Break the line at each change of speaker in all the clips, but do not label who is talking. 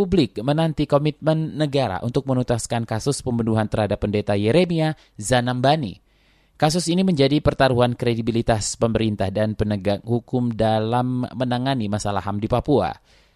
publik menanti komitmen negara untuk menuntaskan kasus pembunuhan terhadap pendeta Yeremia Zanambani. Kasus ini menjadi pertaruhan kredibilitas pemerintah dan penegak hukum dalam menangani masalah HAM di Papua.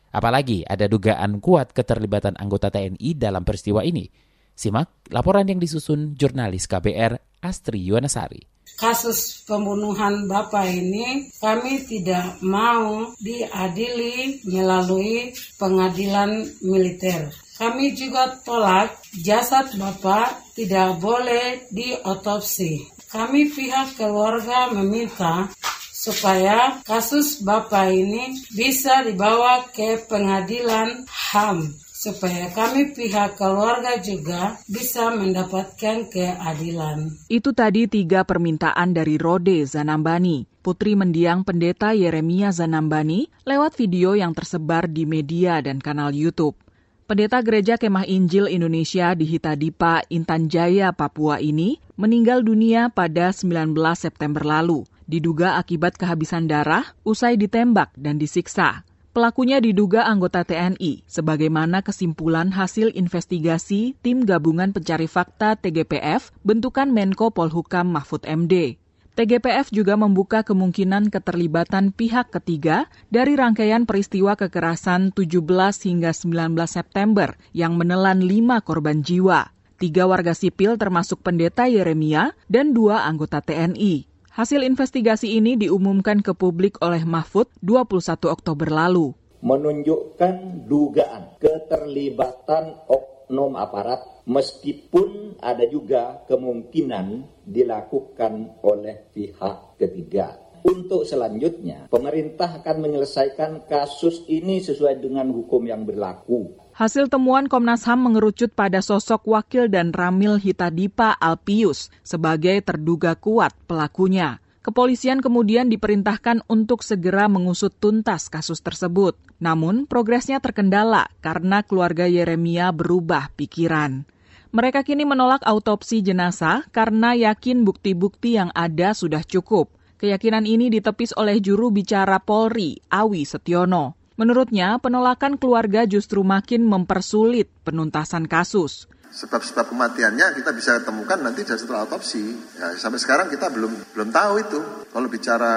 Apalagi ada dugaan kuat keterlibatan anggota TNI dalam peristiwa ini. Simak laporan yang disusun jurnalis KBR Astri Yuwanasari
kasus pembunuhan Bapak ini kami tidak mau diadili melalui pengadilan militer. Kami juga tolak jasad Bapak tidak boleh diotopsi. Kami pihak keluarga meminta supaya kasus Bapak ini bisa dibawa ke pengadilan HAM supaya kami pihak keluarga juga bisa mendapatkan keadilan.
Itu tadi tiga permintaan dari Rode Zanambani, putri mendiang pendeta Yeremia Zanambani lewat video yang tersebar di media dan kanal YouTube. Pendeta Gereja Kemah Injil Indonesia di Hitadipa, Intan Jaya, Papua ini meninggal dunia pada 19 September lalu, diduga akibat kehabisan darah usai ditembak dan disiksa. Pelakunya diduga anggota TNI, sebagaimana kesimpulan hasil investigasi Tim Gabungan Pencari Fakta TGPF bentukan Menko Polhukam Mahfud MD. TGPF juga membuka kemungkinan keterlibatan pihak ketiga dari rangkaian peristiwa kekerasan 17 hingga 19 September yang menelan lima korban jiwa. Tiga warga sipil termasuk pendeta Yeremia dan dua anggota TNI. Hasil investigasi ini diumumkan ke publik oleh Mahfud 21 Oktober lalu.
Menunjukkan dugaan keterlibatan oknum aparat meskipun ada juga kemungkinan dilakukan oleh pihak ketiga. Untuk selanjutnya, pemerintah akan menyelesaikan kasus ini sesuai dengan hukum yang berlaku.
Hasil temuan Komnas HAM mengerucut pada sosok wakil dan Ramil Hitadipa Alpius sebagai terduga kuat pelakunya. Kepolisian kemudian diperintahkan untuk segera mengusut tuntas kasus tersebut. Namun, progresnya terkendala karena keluarga Yeremia berubah pikiran. Mereka kini menolak autopsi jenazah karena yakin bukti-bukti yang ada sudah cukup. Keyakinan ini ditepis oleh juru bicara Polri, Awi Setiono. Menurutnya, penolakan keluarga justru makin mempersulit penuntasan kasus
sebab-sebab kematiannya kita bisa temukan nanti setelah autopsi. Ya, sampai sekarang kita belum belum tahu itu. Kalau bicara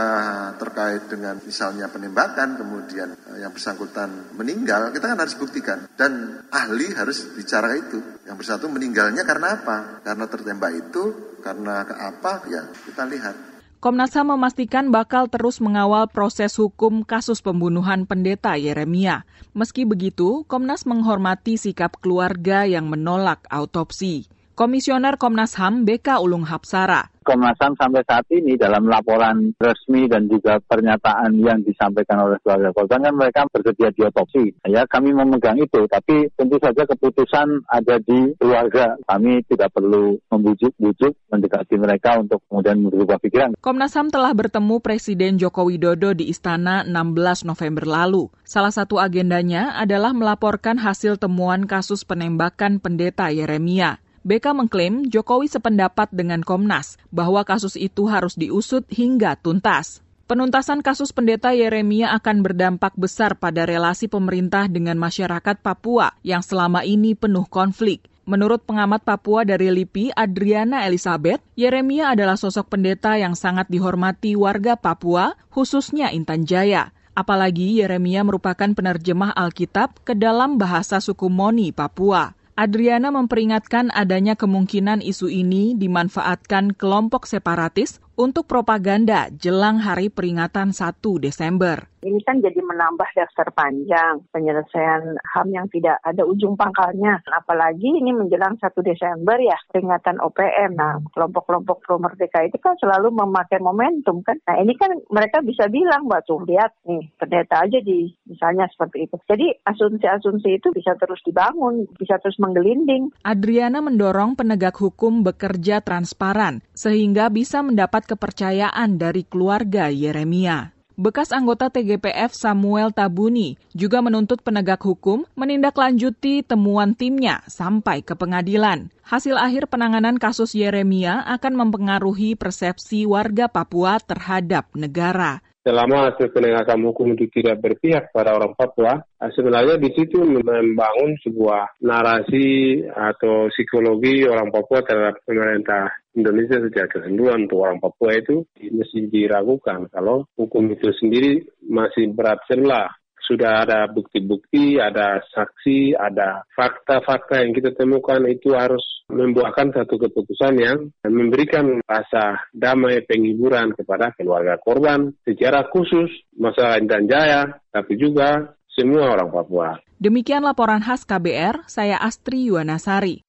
terkait dengan misalnya penembakan, kemudian eh, yang bersangkutan meninggal, kita kan harus buktikan. Dan ahli harus bicara itu. Yang bersatu meninggalnya karena apa? Karena tertembak itu, karena ke apa? Ya kita lihat.
Komnas HAM memastikan bakal terus mengawal proses hukum kasus pembunuhan pendeta Yeremia. Meski begitu, Komnas menghormati sikap keluarga yang menolak autopsi. Komisioner Komnas HAM BK Ulung Hapsara
Komnas HAM sampai saat ini dalam laporan resmi dan juga pernyataan yang disampaikan oleh keluarga korban kan mereka bersedia diotopsi. Ya, kami memegang itu, tapi tentu saja keputusan ada di keluarga. Kami tidak perlu membujuk-bujuk mendekati mereka untuk kemudian berubah pikiran.
Komnas HAM telah bertemu Presiden Joko Widodo di Istana 16 November lalu. Salah satu agendanya adalah melaporkan hasil temuan kasus penembakan pendeta Yeremia. BK mengklaim Jokowi sependapat dengan Komnas bahwa kasus itu harus diusut hingga tuntas. Penuntasan kasus pendeta Yeremia akan berdampak besar pada relasi pemerintah dengan masyarakat Papua yang selama ini penuh konflik. Menurut pengamat Papua dari LIPI, Adriana Elizabeth, Yeremia adalah sosok pendeta yang sangat dihormati warga Papua, khususnya Intan Jaya. Apalagi Yeremia merupakan penerjemah Alkitab ke dalam bahasa suku Moni, Papua. Adriana memperingatkan adanya kemungkinan isu ini dimanfaatkan kelompok separatis untuk propaganda jelang hari peringatan 1 Desember.
Ini kan jadi menambah daftar panjang penyelesaian HAM yang tidak ada ujung pangkalnya. Apalagi ini menjelang 1 Desember ya, peringatan OPM. Nah, kelompok-kelompok pro merdeka itu kan selalu memakai momentum kan. Nah, ini kan mereka bisa bilang, Mbak tuh lihat nih, pendeta aja di misalnya seperti itu. Jadi asumsi-asumsi itu bisa terus dibangun, bisa terus menggelinding.
Adriana mendorong penegak hukum bekerja transparan sehingga bisa mendapat kepercayaan dari keluarga Yeremia. Bekas anggota TGPF Samuel Tabuni juga menuntut penegak hukum menindaklanjuti temuan timnya sampai ke pengadilan. Hasil akhir penanganan kasus Yeremia akan mempengaruhi persepsi warga Papua terhadap negara.
Selama hasil penegakan hukum itu tidak berpihak pada orang Papua, sebenarnya di situ membangun sebuah narasi atau psikologi orang Papua terhadap pemerintah Indonesia sejak kesenduan untuk orang Papua itu mesti diragukan. Kalau hukum itu sendiri masih berat sebelah sudah ada bukti-bukti, ada saksi, ada fakta-fakta yang kita temukan itu harus membuahkan satu keputusan yang memberikan rasa damai penghiburan kepada keluarga korban secara khusus masalah Intan Jaya, tapi juga semua orang Papua.
Demikian laporan khas KBR, saya Astri Yuwanasari.